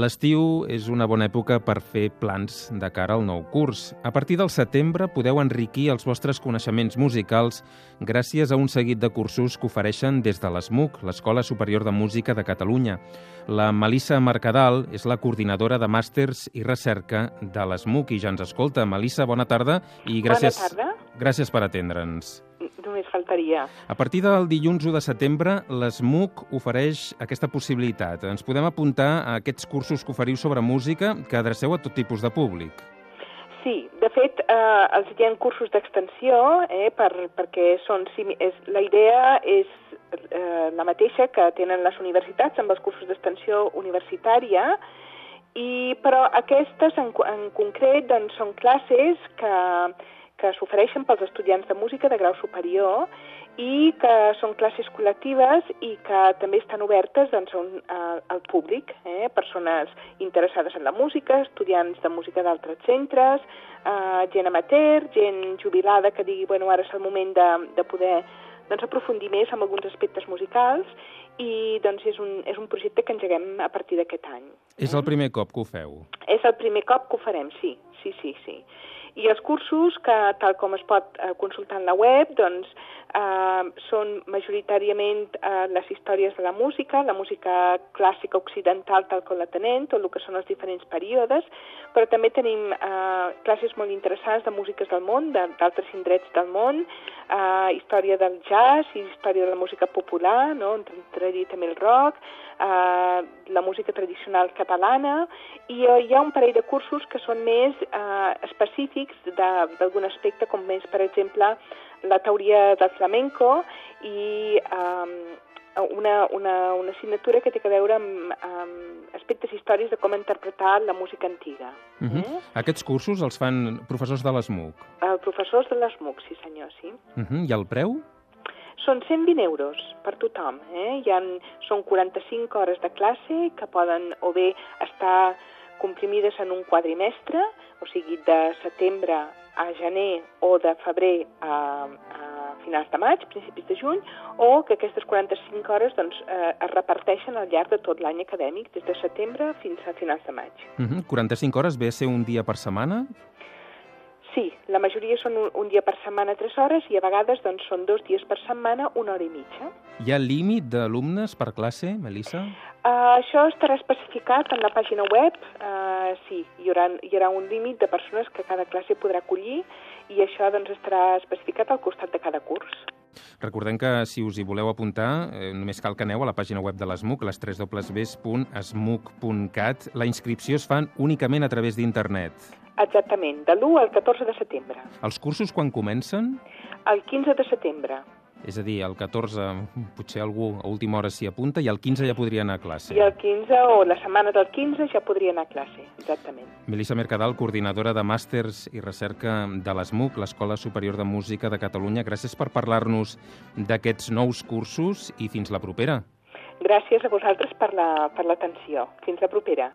L'estiu és una bona època per fer plans de cara al nou curs. A partir del setembre podeu enriquir els vostres coneixements musicals gràcies a un seguit de cursos que ofereixen des de l'ESMUC, l'Escola Superior de Música de Catalunya. La Melissa Mercadal és la coordinadora de màsters i recerca de l'ESMUC i ja ens escolta. Melissa, bona tarda i gràcies, Bona tarda. gràcies per atendre'ns. Només faltaria. A partir del dilluns 1 de setembre, l'ESMUC ofereix aquesta possibilitat. Ens podem apuntar a aquests cursos que oferiu sobre música que adreceu a tot tipus de públic. Sí, de fet, eh, els hi ha cursos d'extensió, eh, per, perquè són, és, la idea és eh, la mateixa que tenen les universitats amb els cursos d'extensió universitària, i, però aquestes en, en concret doncs, són classes que, que s'ofereixen pels estudiants de música de grau superior i que són classes col·lectives i que també estan obertes doncs, un, a, al públic, eh? persones interessades en la música, estudiants de música d'altres centres, eh, gent amateur, gent jubilada que digui bueno, ara és el moment de, de poder doncs, aprofundir més en alguns aspectes musicals i doncs, és, un, és un projecte que engeguem a partir d'aquest any. És el primer cop que ho feu. És el primer cop que ho farem, sí, sí, sí, sí. I els cursos, que tal com es pot eh, consultar en la web, doncs, eh, són majoritàriament eh, les històries de la música, la música clàssica occidental tal com la tenem, tot el que són els diferents períodes, però també tenim eh, classes molt interessants de músiques del món, d'altres indrets del món, eh, història del jazz i història de la música popular, no? entraria també el rock, eh, la música tradicional catalana, i eh, hi ha un parell de cursos que són més eh, específics d'algun aspecte, com més, per exemple, la teoria del flamenco i eh, una, una, una assignatura que té a veure amb, amb aspectes històrics de com interpretar la música antiga. Uh -huh. eh? Aquests cursos els fan professors de l'ESMUC. Eh, professors de l'ESMUC, sí senyor, sí. Uh -huh. I el preu? Són 120 euros per tothom. Eh? Hi ha, són 45 hores de classe que poden o bé estar comprimides en un quadrimestre, o sigui, de setembre a gener o de febrer a, a finals de maig, principis de juny, o que aquestes 45 hores doncs, eh, es reparteixen al llarg de tot l'any acadèmic, des de setembre fins a finals de maig. Uh -huh. 45 hores ve a ser un dia per setmana? Sí, la majoria són un, un dia per setmana, 3 hores, i a vegades doncs, són dos dies per setmana, una hora i mitja. Hi ha límit d'alumnes per classe, Melissa? Uh, això estarà especificat en la pàgina web. Uh, sí, hi haurà, hi haurà un límit de persones que cada classe podrà acollir i això doncs, estarà especificat al costat de cada curs. Recordem que si us hi voleu apuntar, eh, només cal que aneu a la pàgina web de l'ESMUC, les www.esmuc.cat. La inscripció es fan únicament a través d'internet. Exactament, de l'1 al 14 de setembre. Els cursos quan comencen? El 15 de setembre. És a dir, el 14 potser algú a última hora s'hi apunta i el 15 ja podria anar a classe. I el 15 o la setmana del 15 ja podria anar a classe, exactament. Melissa Mercadal, coordinadora de màsters i recerca de l'ESMUC, l'Escola Superior de Música de Catalunya. Gràcies per parlar-nos d'aquests nous cursos i fins la propera. Gràcies a vosaltres per la- per l'atenció. La, Fins la propera.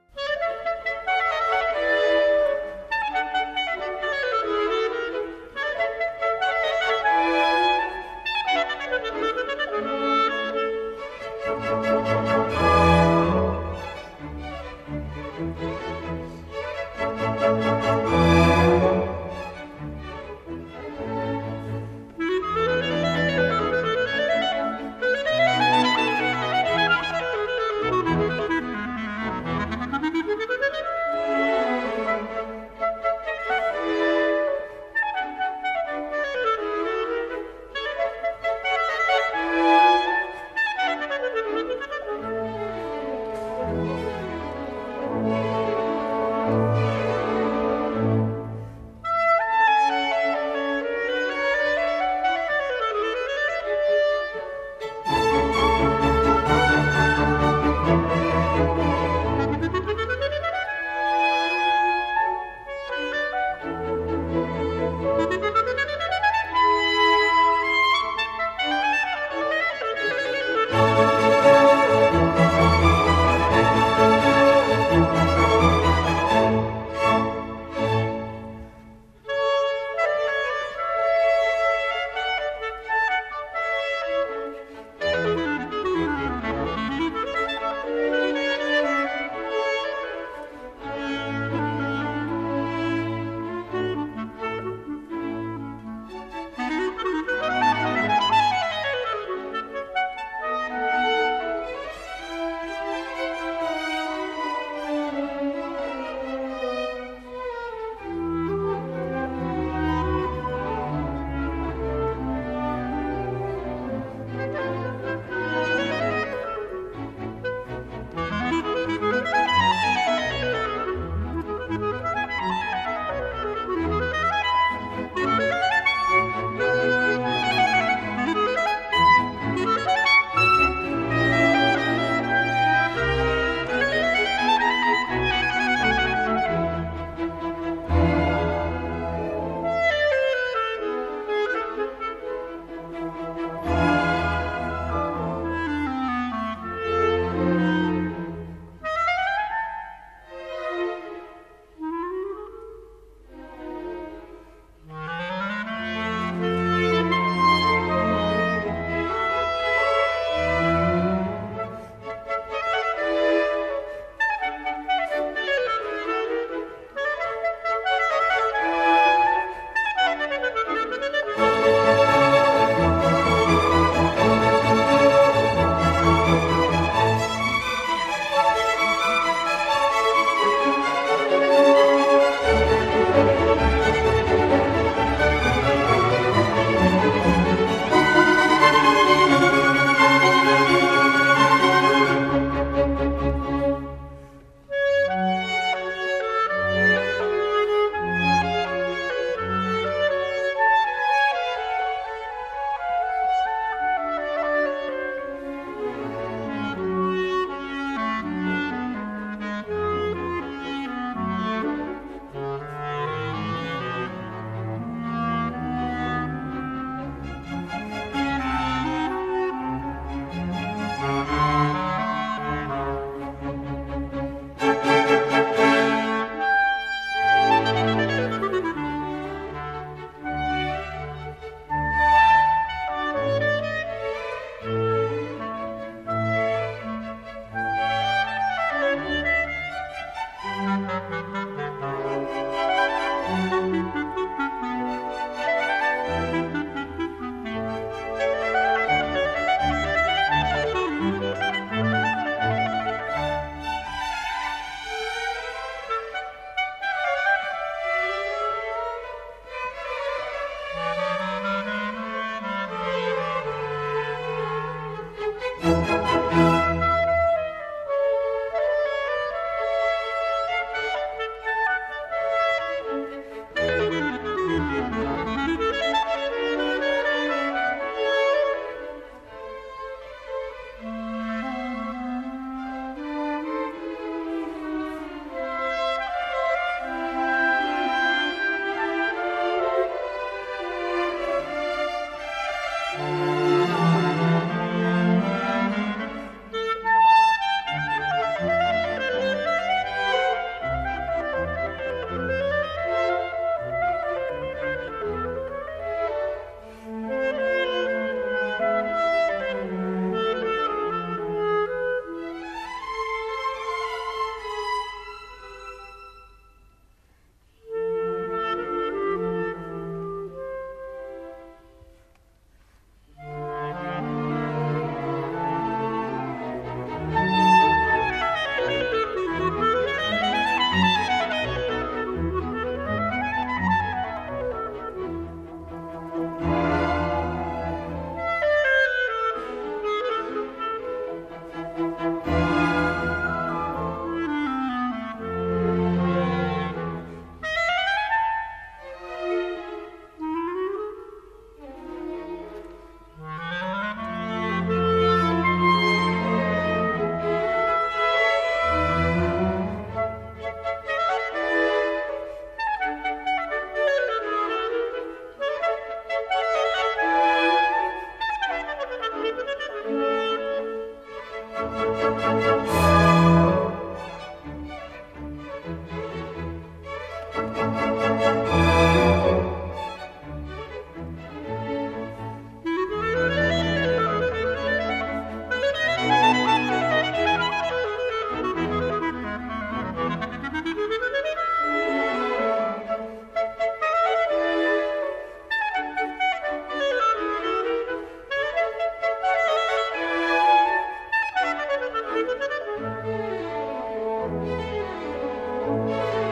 Música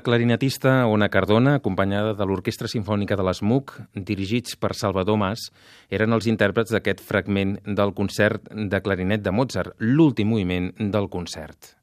La clarinetista Ona Cardona, acompanyada de l'Orquestra Simfònica de l'ESMUC, dirigits per Salvador Mas, eren els intèrprets d'aquest fragment del concert de clarinet de Mozart, l'últim moviment del concert.